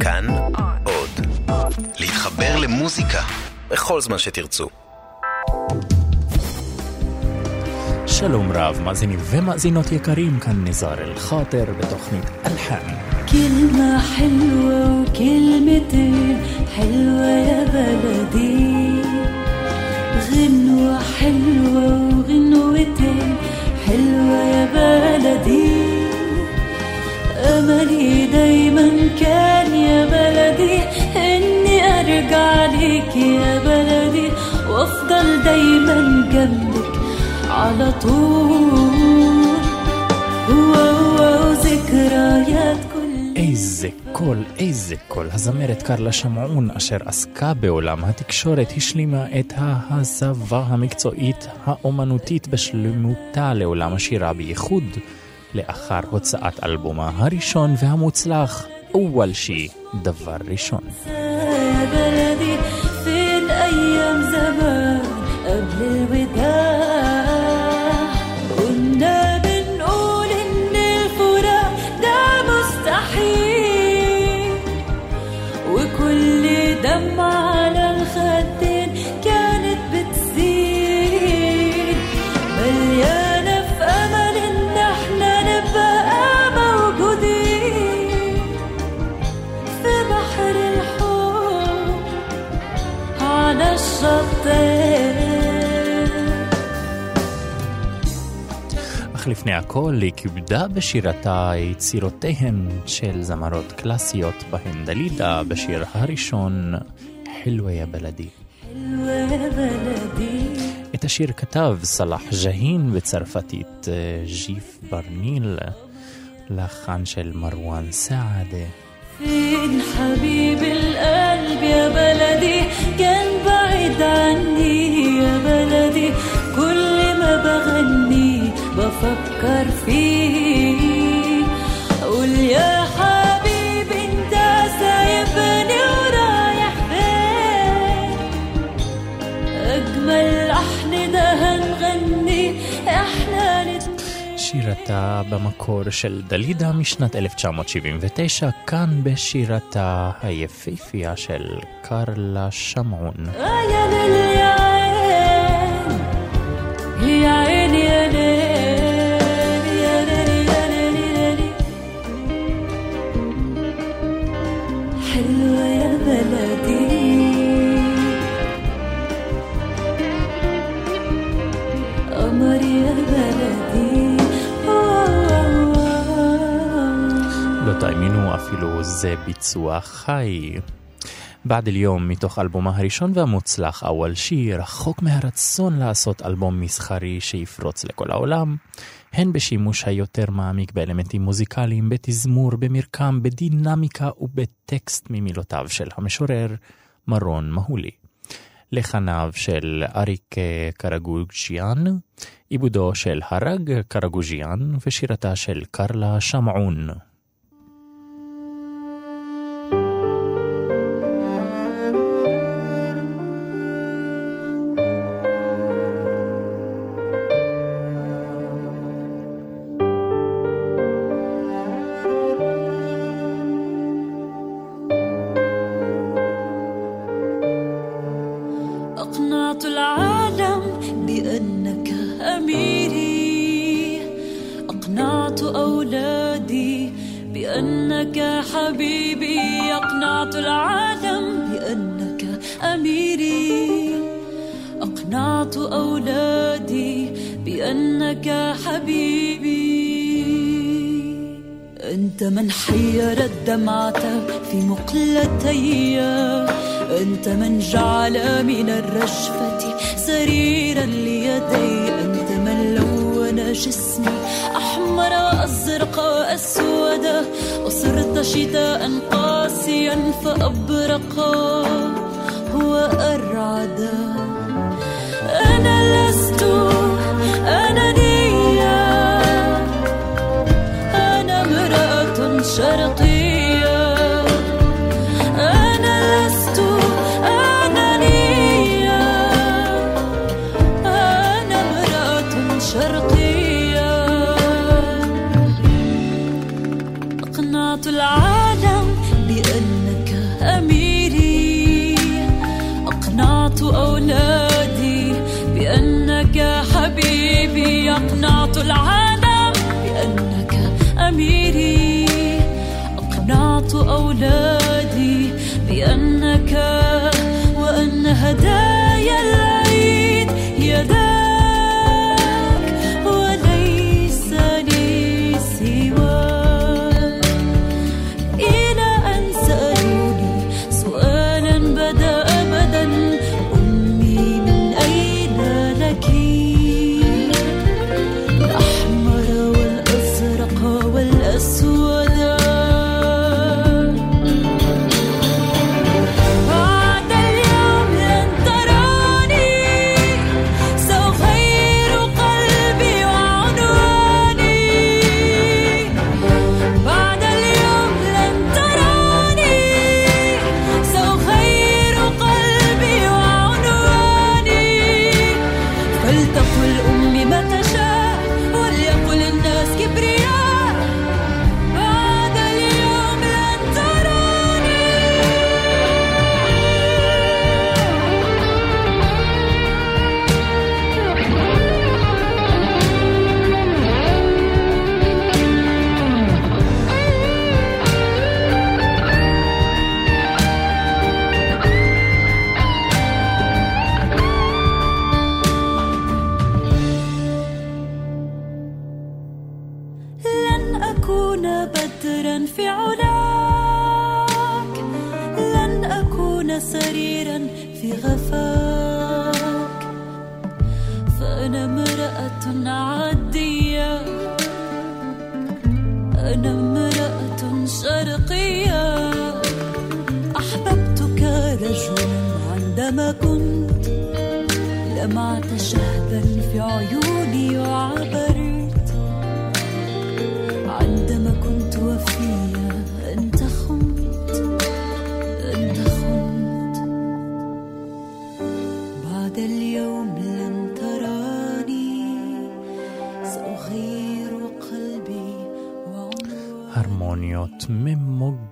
כאן עוד. להתחבר למוזיקה בכל זמן שתרצו. שלום רב, מאזינים ומאזינות יקרים, כאן ניזאר אל-חאטר בתוכנית אלחן. كلمة حلوة وكلمتين حلوة يا بلدي غنوة حلوة وغنوتين حلوة يا بلدي أملي دايما كان يا بلدي إني أرجع ليك يا بلدي وأفضل دايما جنبك على طول هو هو ذكريات كل איזה קול, איזה קול. הזמרת קרלה שמעון, אשר עסקה בעולם התקשורת, השלימה את ההסבה המקצועית האומנותית בשלמותה לעולם השירה בייחוד, לאחר הוצאת אלבומה הראשון והמוצלח, אוול שי, דבר ראשון. אך לפני הכל היא כיבדה בשירתה יצירותיהן של זמרות קלאסיות בהן דלידה בשיר הראשון, חילווה יא בלדי. حلوة يا بلدي את השיר כתב סלאח ג'הין בצרפתית אה, ג'יף ברניל, לחן של מרואן סעדה. فين حبيب القلب يا بلدي كان بعيد عني يا بلدي كل ما بغني بفكر فيه قول يا حبيبي انت سايبني ورايح فين اجمل لحن ده هنغني احنا الاتنين שירתה במקור של דלידה משנת 1979, כאן בשירתה היפהפייה של קרלה שמעון. אפילו זה ביצוע חי. בעד אל-יום מתוך אלבומה הראשון והמוצלח אוול שי רחוק מהרצון לעשות אלבום מסחרי שיפרוץ לכל העולם, הן בשימוש היותר מעמיק באלמנטים מוזיקליים, בתזמור, במרקם, בדינמיקה ובטקסט ממילותיו של המשורר מרון מהולי. לחניו של אריק קרגוג'יאן, עיבודו של הרג קרגוג'יאן ושירתה של קרלה שמעון. se manjar. أقنعت العالم بأنك أميري. أقنعت أولادي Ihre Farbe.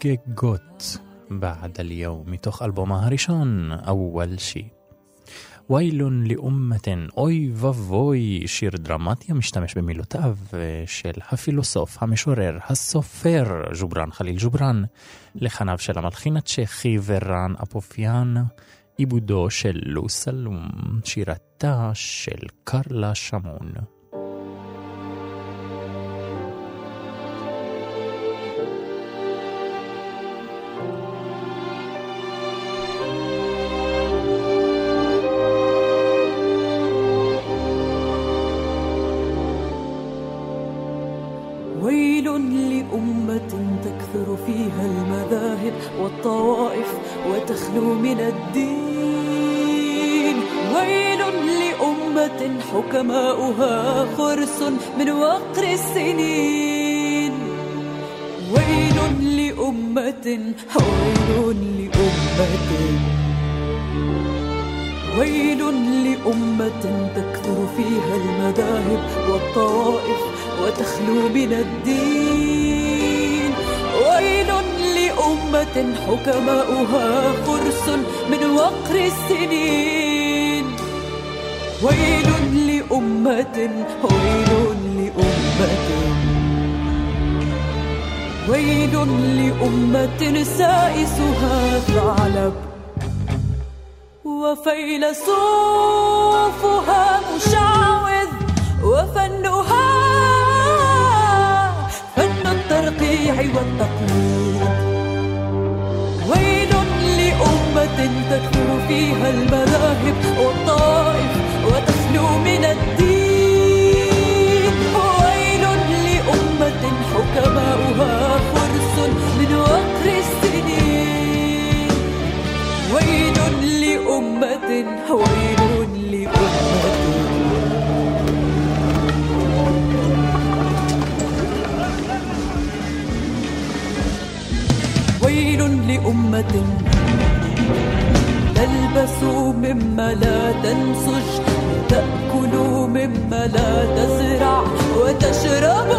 ממוגגות בעד אליהו מתוך אלבומה הראשון, אוול שי. ויילון לאומתן, אוי ואבוי, שיר דרמטי המשתמש במילותיו של הפילוסוף, המשורר, הסופר ג'ובראן חליל ג'ובראן, לחניו של המלחין הצ'כי ורן אפופיאן, עיבודו של לו סלום, שירתה של קרלה שמון. والطوائف وتخلو من الدين. ويل لأمة حكماؤها خرس من وقر السنين. ويل لأمة ويل لأمة. ويل لأمة تكثر فيها المذاهب والطوائف وتخلو من الدين. لأمة حكماؤها فرس من وقر السنين. ويل لأمة ويل لأمة. ويل لأمة سائسها ثعلب وفيلسوفها مشعوذ وفنها فن الترقيع والتقليد. تكثر فيها المذاهب والطائف وتخلو من الدين. ويل لأمة حكماؤها فرس من وقر السنين. ويل لأمة ويل لأمة. ويل لأمة تلبس مما لا تنسج. وتأكل مما لا تزرع وتشرب.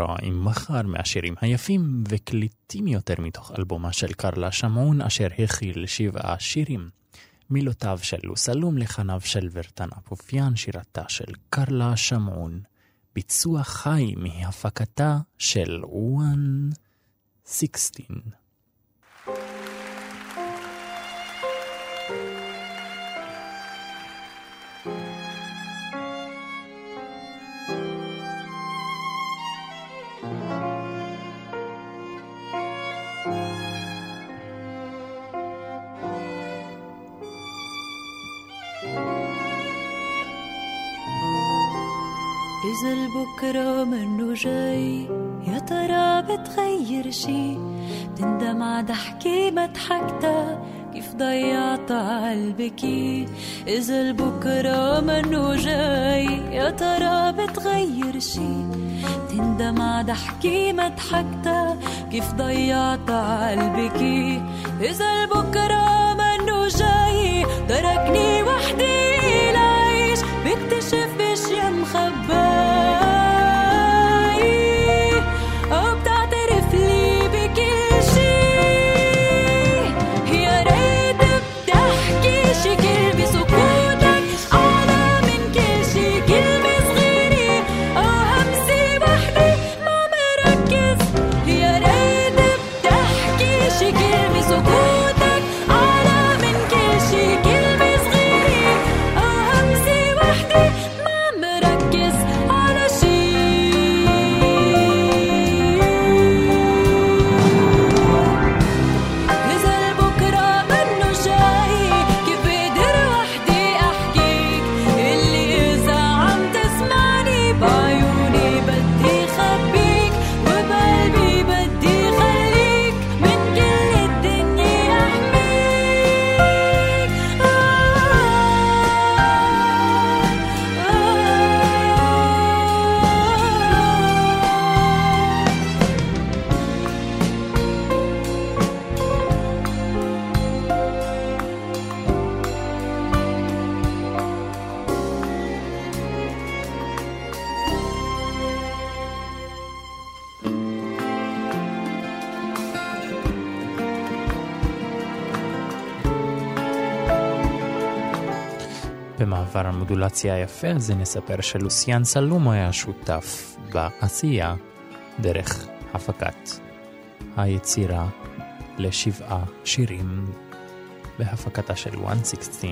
בוקרה עם מחר מהשירים היפים וקליטים יותר מתוך אלבומה של קרלה שמעון אשר הכיל שבעה שירים. מילותיו של לוסלום, לחניו של ורטן אפופיאן, שירתה של קרלה שמעון. ביצוע חי מהפקתה של 116. إذا البكرة منه جاي يا ترى بتغير شي بتندم ضحكي ما ضحكتها كيف ضيعت قلبكي إذا البكرة منه جاي يا ترى بتغير شي بتندم ع ضحكي ما ضحكتها كيف ضيعت قلبكي إذا البكرة منه جاي تركني وحدي لعيش بكتشف اشياء مخباي המודולציה היפה הזה נספר שלוסיאן סלומו היה שותף בעשייה דרך הפקת היצירה לשבעה שירים בהפקתה של 116.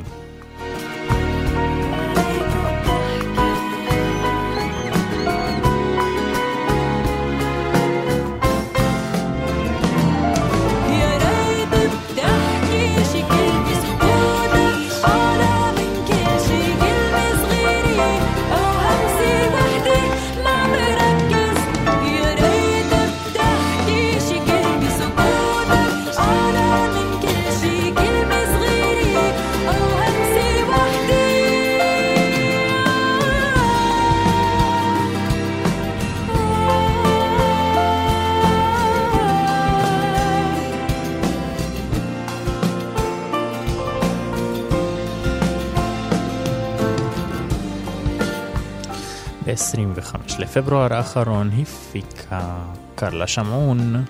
ב-25 לפברואר האחרון הפיקה קרלה שמעון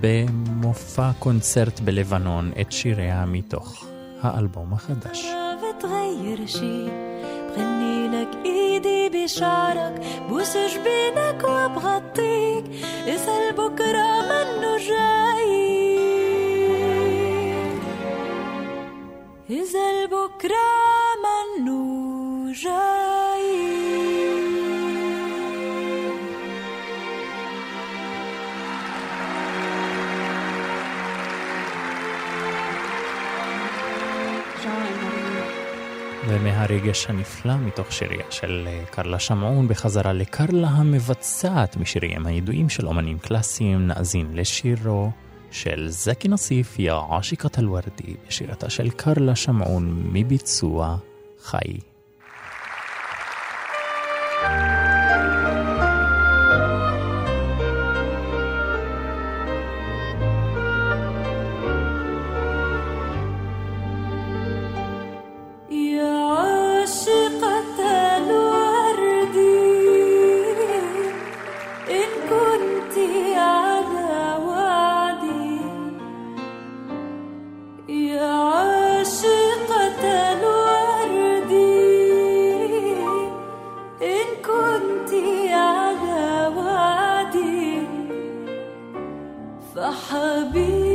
במופע קונצרט בלבנון את שיריה מתוך האלבום החדש. بتغير شي غني لك ايدي بشعرك بوس جبينك وبغطيك اسأل بكرة منه جاي إذا البكرة منه جاي ומהרגש הנפלא מתוך שיריה של קרלה שמעון בחזרה לקרלה המבצעת משיריהם הידועים של אומנים קלאסיים, נאזין לשירו של זקי נוסיף, יא עשיקת אל-ורדי, בשירתה של קרלה שמעון מביצוע חי. حبيبي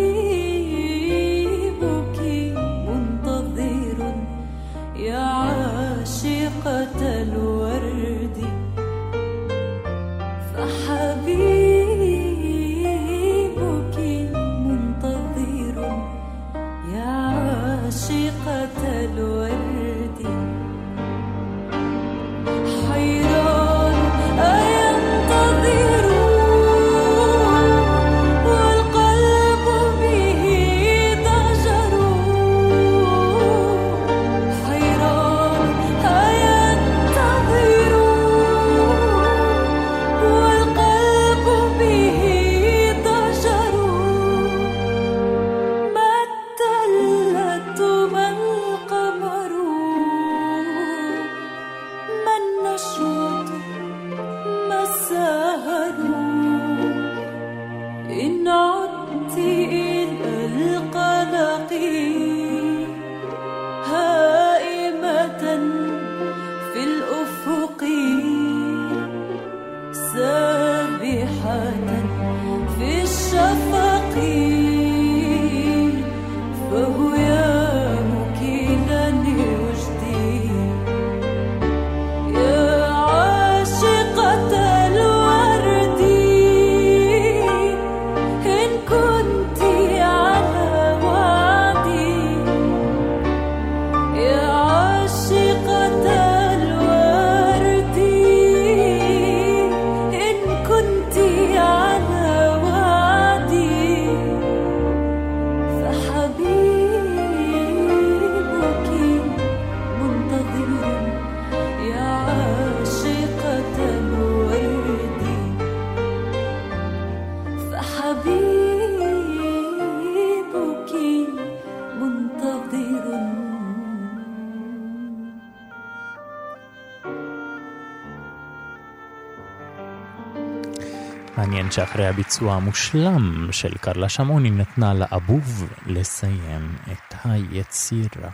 שאחרי הביצוע המושלם של קרלה שמעון היא נתנה לאבוב לסיים את היצירה.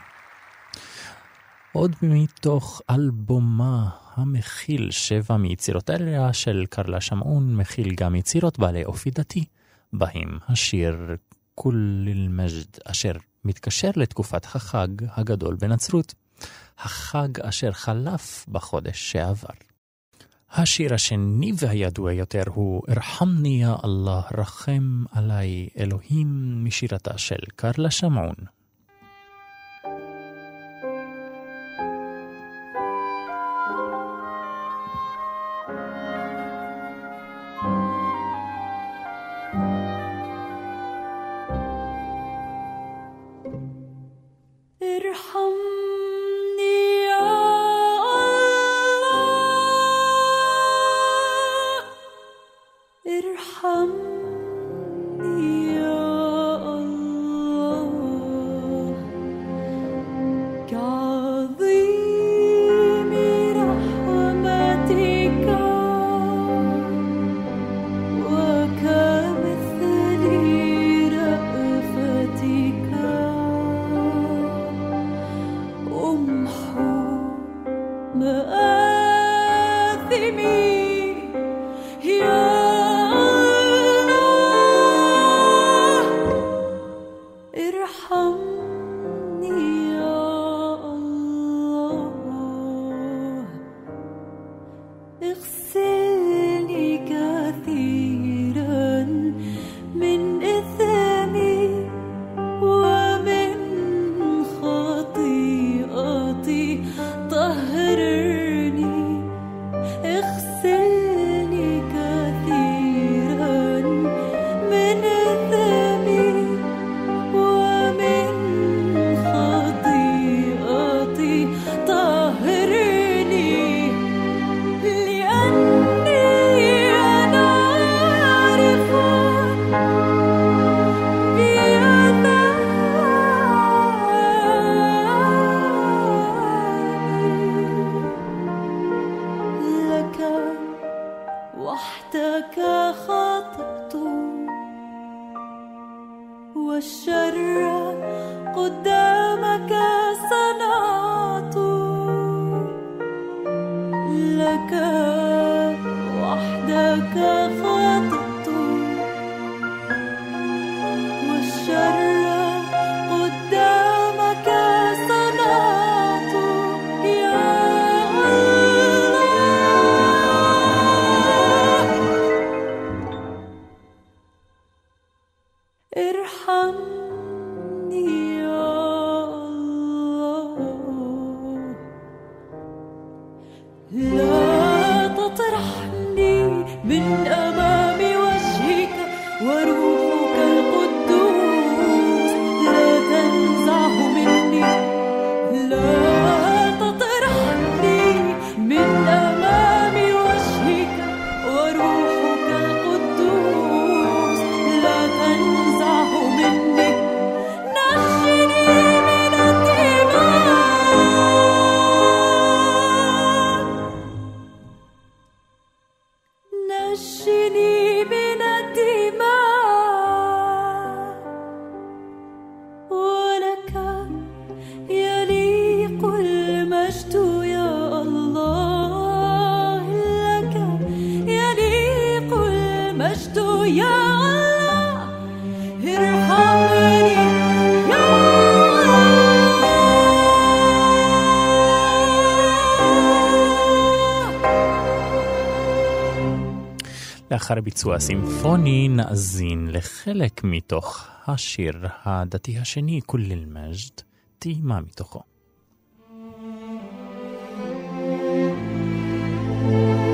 עוד מתוך אלבומה המכיל שבע מיצירותיה של קרלה שמעון, מכיל גם יצירות בעלי אופי דתי, בהם השיר כול אל-מג'ד, אשר מתקשר לתקופת החג הגדול בנצרות, החג אשר חלף בחודש שעבר. השיר השני והידוע יותר הוא "ארחמני יא אללה, רחם עליי אלוהים" משירתה של קרלה שמעון. ارحمني בביצוע סימפוני נאזין לחלק מתוך השיר הדתי השני, כולל מג'ד, טעימה מתוכו. thank you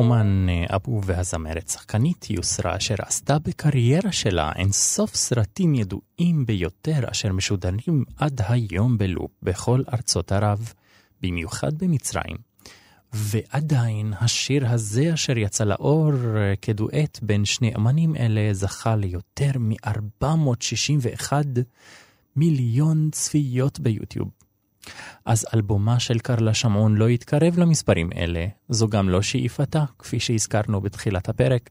האומן אבו והזמרת שחקנית יוסרה אשר עשתה בקריירה שלה אין סוף סרטים ידועים ביותר אשר משודרים עד היום בלופ בכל ארצות ערב, במיוחד במצרים. ועדיין השיר הזה אשר יצא לאור כדואט בין שני אמנים אלה זכה ליותר מ-461 מיליון צפיות ביוטיוב. אז אלבומה של קרלה שמעון לא יתקרב למספרים אלה, זו גם לא שאיפתה, כפי שהזכרנו בתחילת הפרק,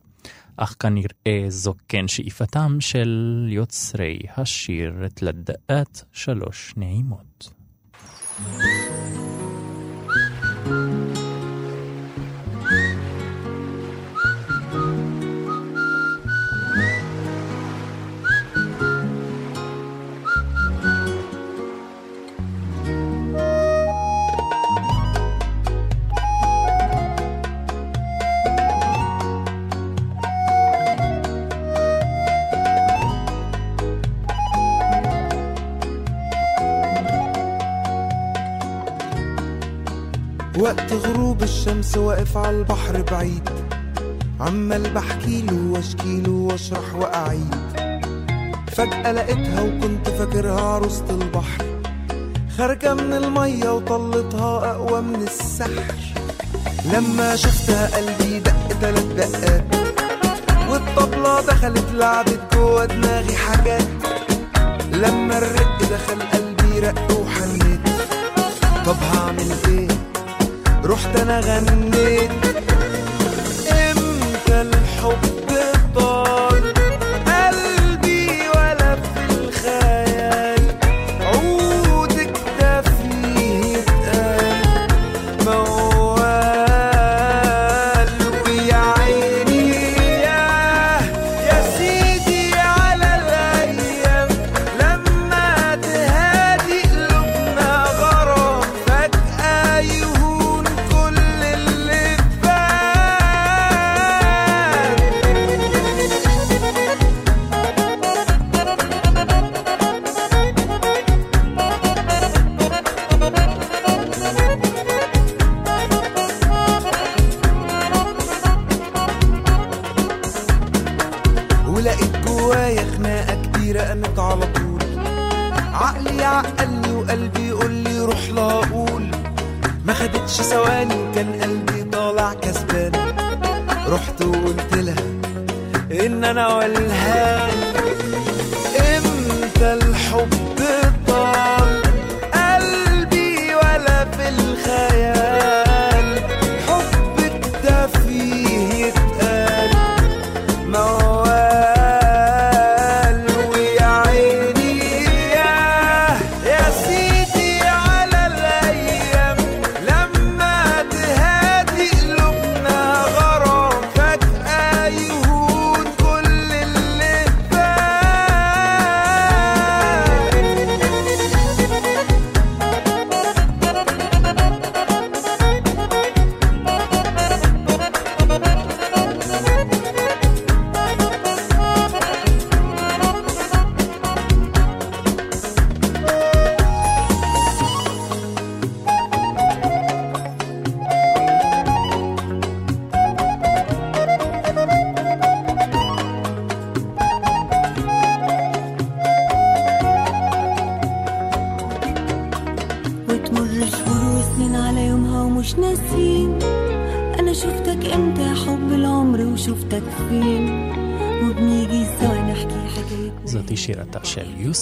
אך כנראה זו כן שאיפתם של יוצרי השיר תלדעת שלוש נעימות. وقت غروب الشمس واقف على البحر بعيد. عمال بحكيله واشكيله واشرح وأعيد. فجأة لقيتها وكنت فاكرها عروسة البحر. خارجة من المية وطلتها أقوى من السحر. لما شفتها قلبي دق تلات دقات. والطبلة دخلت لعبت جوا دماغي حاجات. لما الرق دخل قلبي رق وحنيت. طب هعمل إيه؟ رحت أنا غنيت. إمتى الحب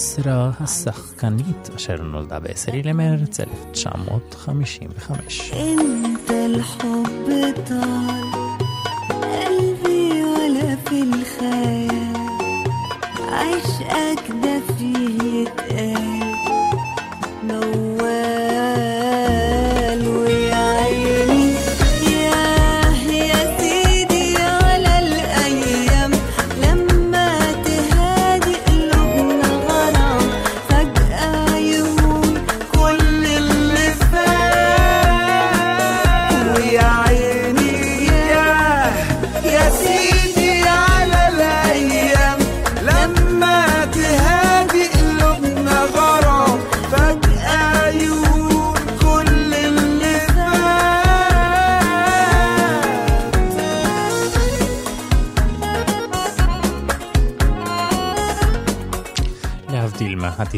יוסרה השחקנית אשר נולדה ב-10 למרץ 1955.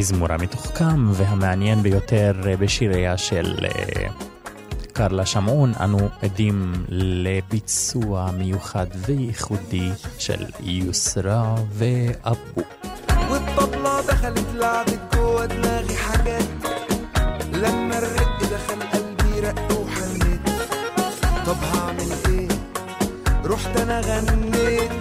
להבדיל מהתזמור המתוחכם והמעניין ביותר בשיריה של אה, קרלה שמעון, אנו עדים לביצוע מיוחד וייחודי של יוסרה ואבו. والطبلة دخلت لعبت جوه دماغي حاجات لما الرق دخل قلبي رق وحنيت طب هعمل ايه رحت انا غنيت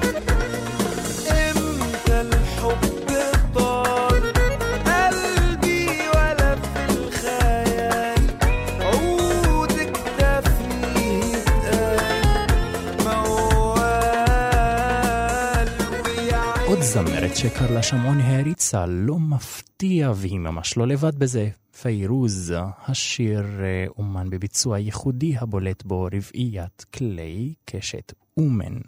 זמרת שקרלה שמעון העריצה, לא מפתיע והיא ממש לא לבד בזה. פיירוז, השיר אה, אומן בביצוע ייחודי הבולט בו רבעיית כלי קשת אומן.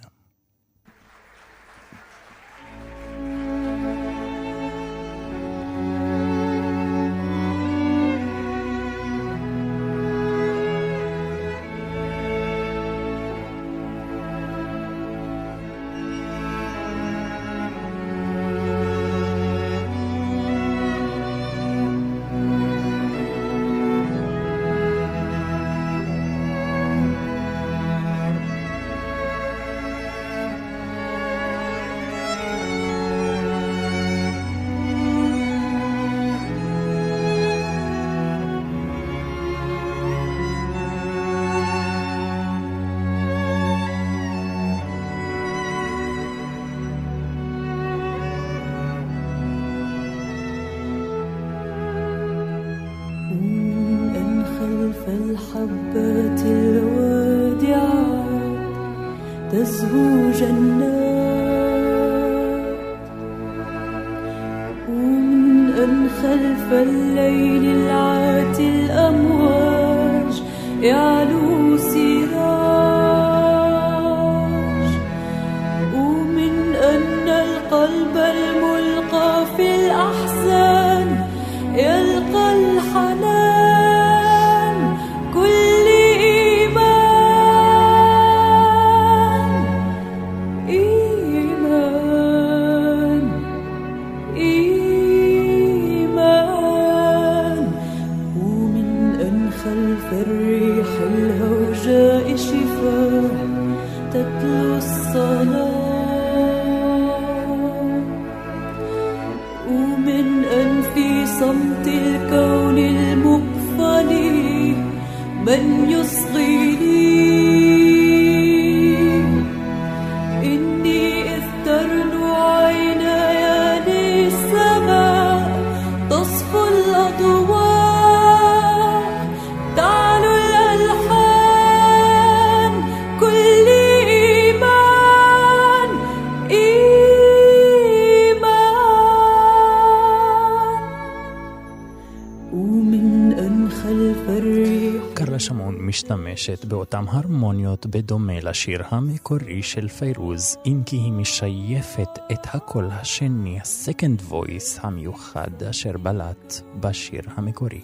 משתמשת באותן הרמוניות בדומה לשיר המקורי של פיירוז, אם כי היא משייפת את הקול השני, ה-second voice המיוחד אשר בלט בשיר המקורי.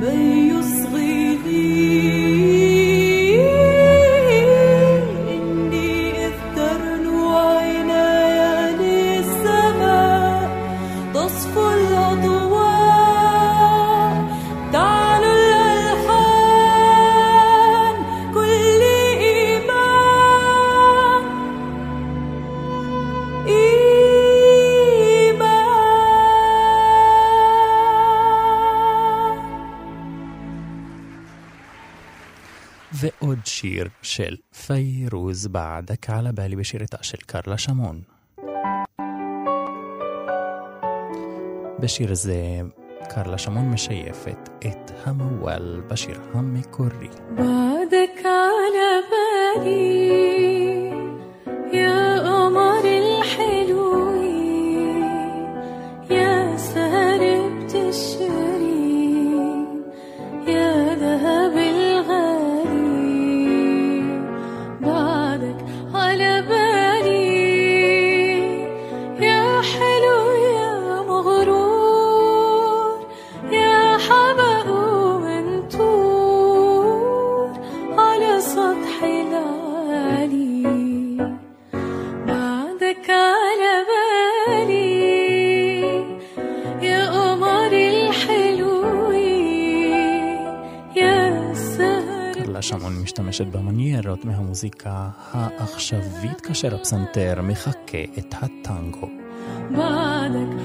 من تأشل فيروز بعدك. على بالي بشيرة تأشل كارلا شامون. بشير زي كارلا شامون مشيفت إتهم والبشير هم كوري. بعدك على بالي. يا قمر الحلوين. يا سهرة الشمس אחת מהמוזיקה העכשווית כאשר הפסנתר מחקה את הטנגו. בדק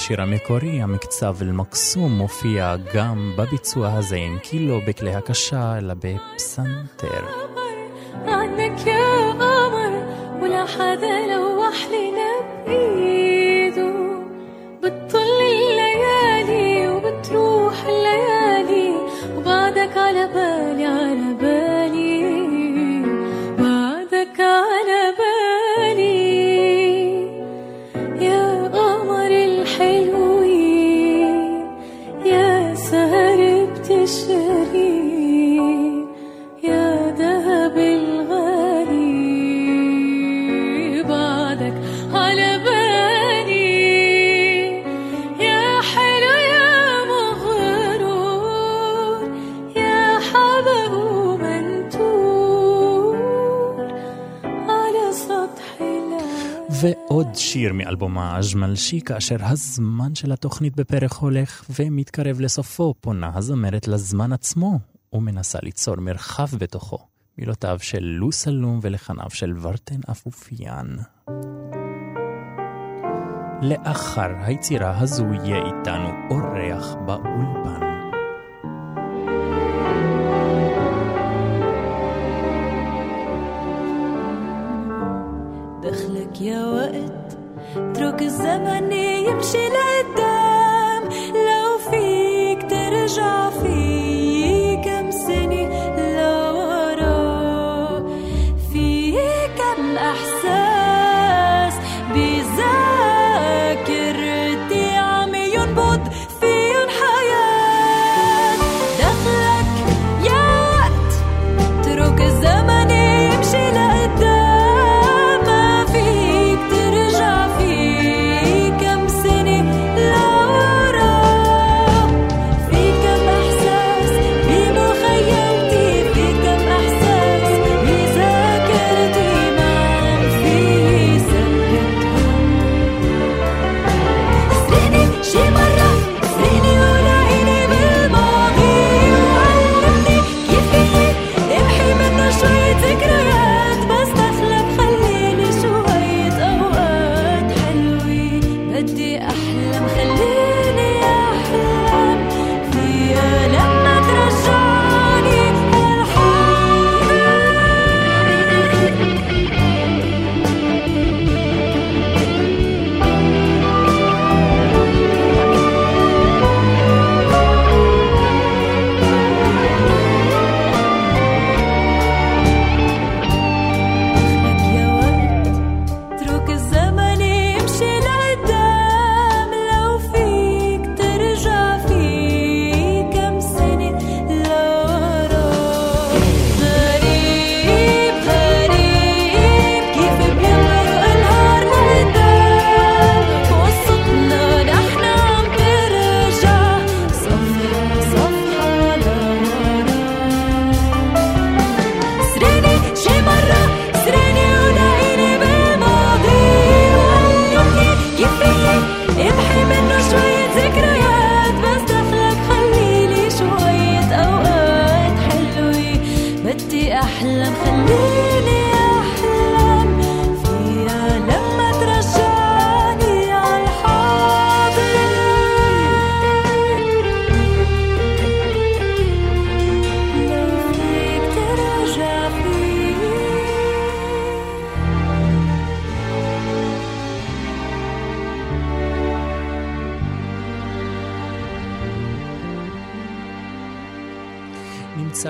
לשיר המקורי, המקצב אל-מקסום מופיע גם בביצוע הזה, אם כי לא בכלי הקשה, אלא בפסנתר. שיר מאלבומה אג'מלשי, כאשר הזמן של התוכנית בפרק הולך ומתקרב לסופו, פונה הזמרת לזמן עצמו ומנסה ליצור מרחב בתוכו. מילותיו של לו סלום ולחניו של ורטן אפופיאן. לאחר היצירה הזו יהיה איתנו אורח באולפן. دخلك يا وقت اترك الزمن يمشي لقدام لو فيك ترجع في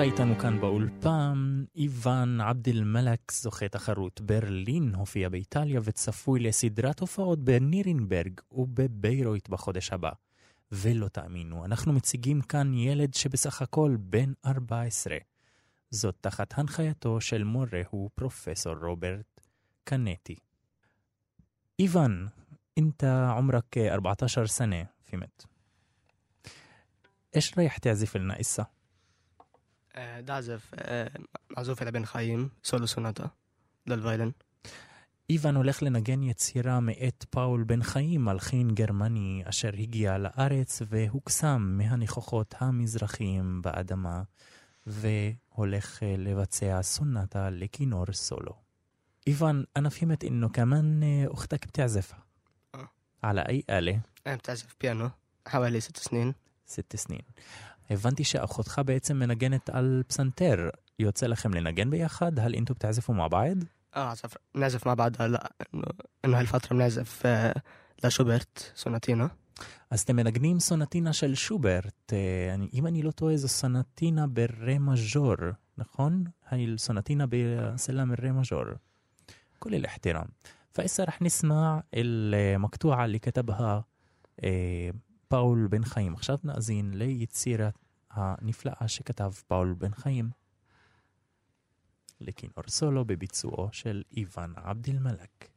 נמצא איתנו כאן באולפן איוון עבד אל-מלק, זוכה תחרות ברלין, הופיע באיטליה וצפוי לסדרת הופעות בנירנברג ובביירויט בחודש הבא. ולא תאמינו, אנחנו מציגים כאן ילד שבסך הכל בן 14. זאת תחת הנחייתו של מורהו פרופסור רוברט קנטי. إيفان أنت عمرك 14 سنة فهمت إيش رايح تعزف لنا إسا؟ آه، دا أعزف آه، معزوفة لبن خايم سولو سوناتا للفايلن איוון הולך לנגן יצירה מאת פאול בן חיים, מלחין גרמני אשר הגיע לארץ והוקסם מהניחוחות המזרחיים באדמה, והולך אה, לבצע סונטה לכינור סולו. איוון, أنا فهمت إنه كمان آه، أختك بتعزف آه. على أي آلة? أنا بتعزف بيانو حوالي ست سنين ست سنين. הבנתי שאחותך בעצם מנגנת על פסנתר. יוצא לכם לנגן ביחד? هل انتوا بتعزفوا مع بعض? اه عزف نعزف مع بعض هلا انه انه هالفترة بنعزف آه، لشوبرت سوناتينا אז אתם מנגנים סונטינה של שוברט, אה, אני, אם אני לא טועה זו סונטינה ברה מז'ור, נכון? هاي السوناتينا بسلم الري ماجور كل الاحترام فإسا رح نسمع المقطوعة اللي كتبها פאול בן חיים. עכשיו נאזין ליצירה הנפלאה שכתב פאול בן חיים לכינור סולו בביצועו של איוון עבד אל-מלאק.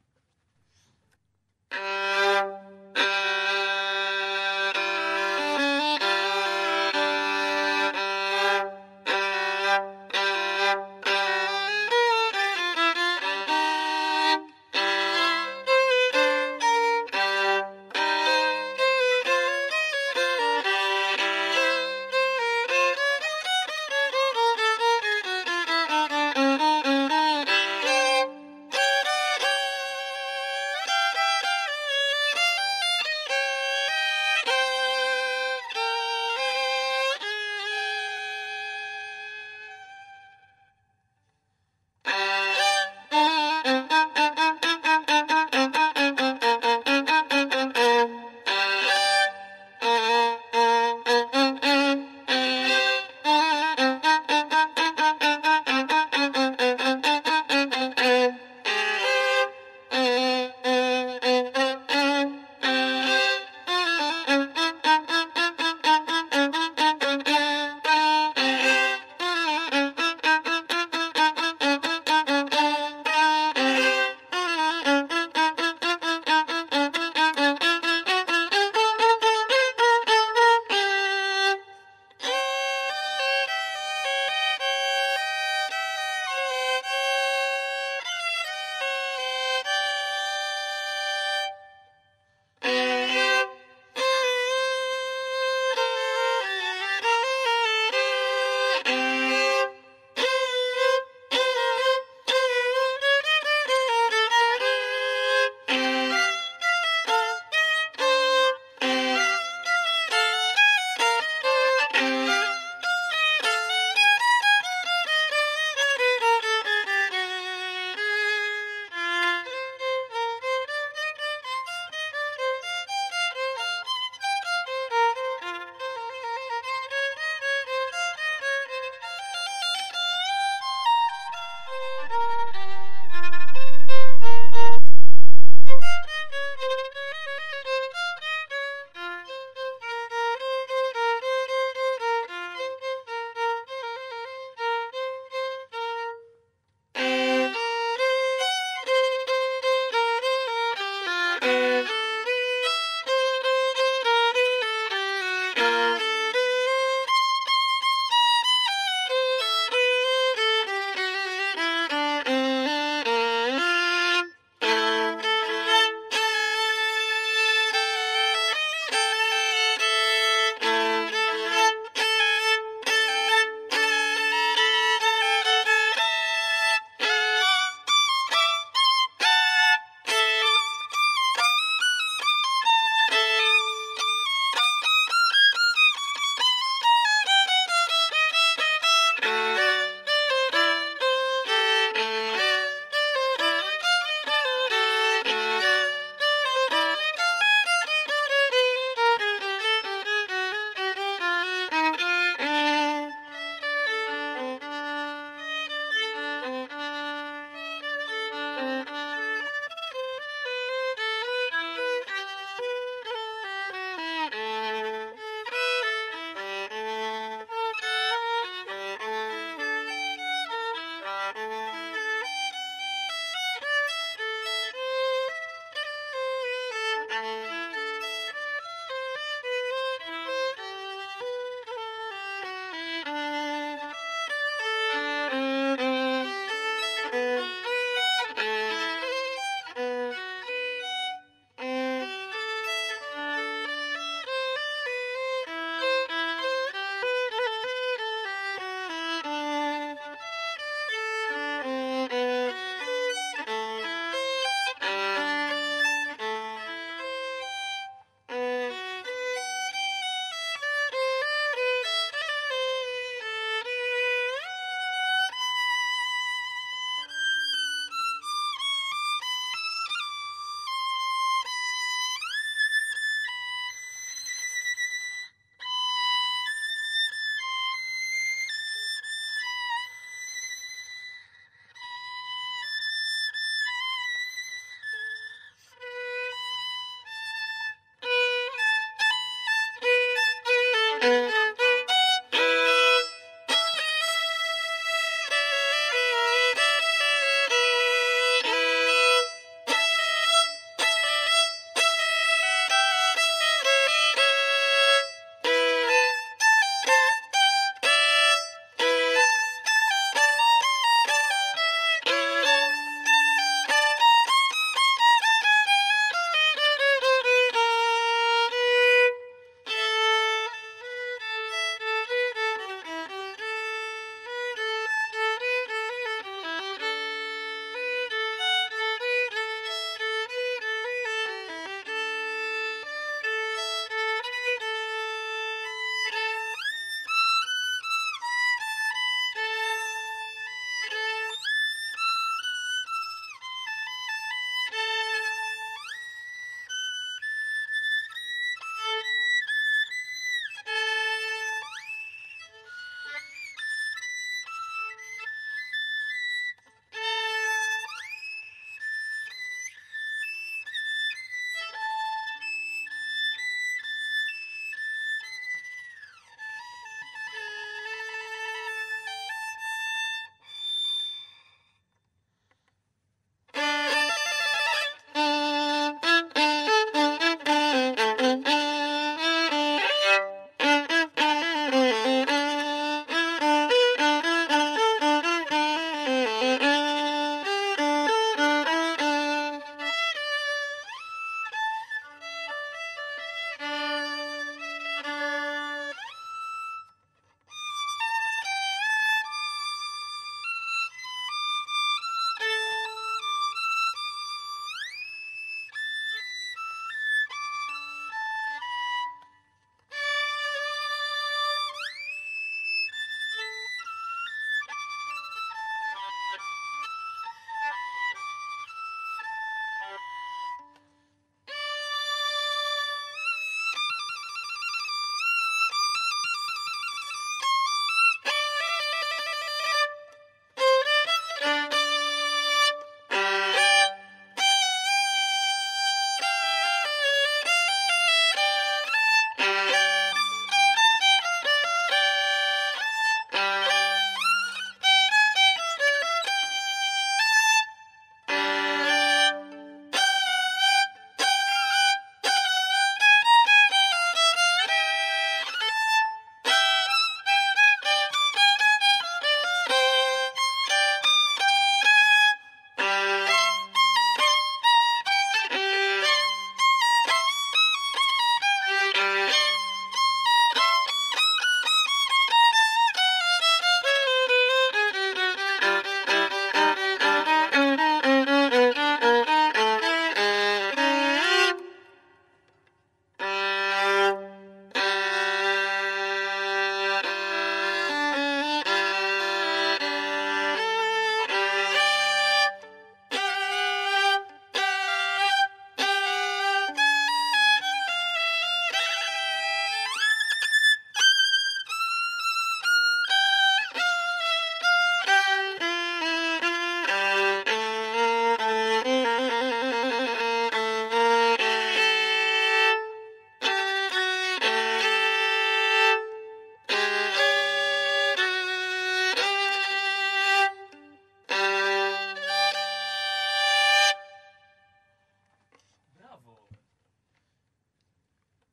Thank you.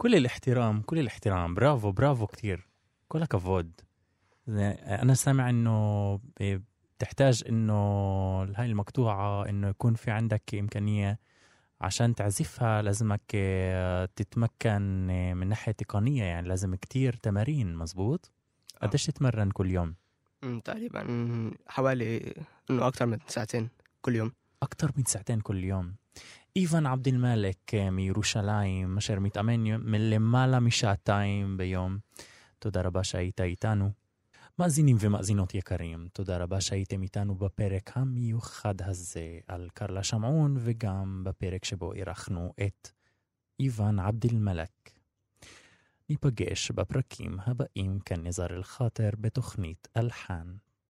كل الاحترام كل الاحترام. برافو برافو كثير كل كفود أنا سامع إنه بتحتاج إنه هاي المقطوعة إنه يكون في عندك إمكانية عشان تعزفها لازمك آه، تتمكن آه، من ناحية تقنية. يعني لازم كتير تمارين مزبوط آه. قديش تتمرن كل يوم؟ تقريبا حوالي إنه أكثر من ساعتين كل يوم. أكثر من ساعتين كل يوم. איוון עבד אל-מלק אה, מירושלים, אשר מתאמן מלמעלה משעתיים ביום. תודה רבה שהיית איתנו. מאזינים ומאזינות יקרים, תודה רבה שהייתם איתנו בפרק המיוחד הזה על קרלה שמעון, וגם בפרק שבו אירחנו את איוון עבד אל-מלק. ניפגש בפרקים הבאים כאן נזר אל-חאטר בתוכנית אלחן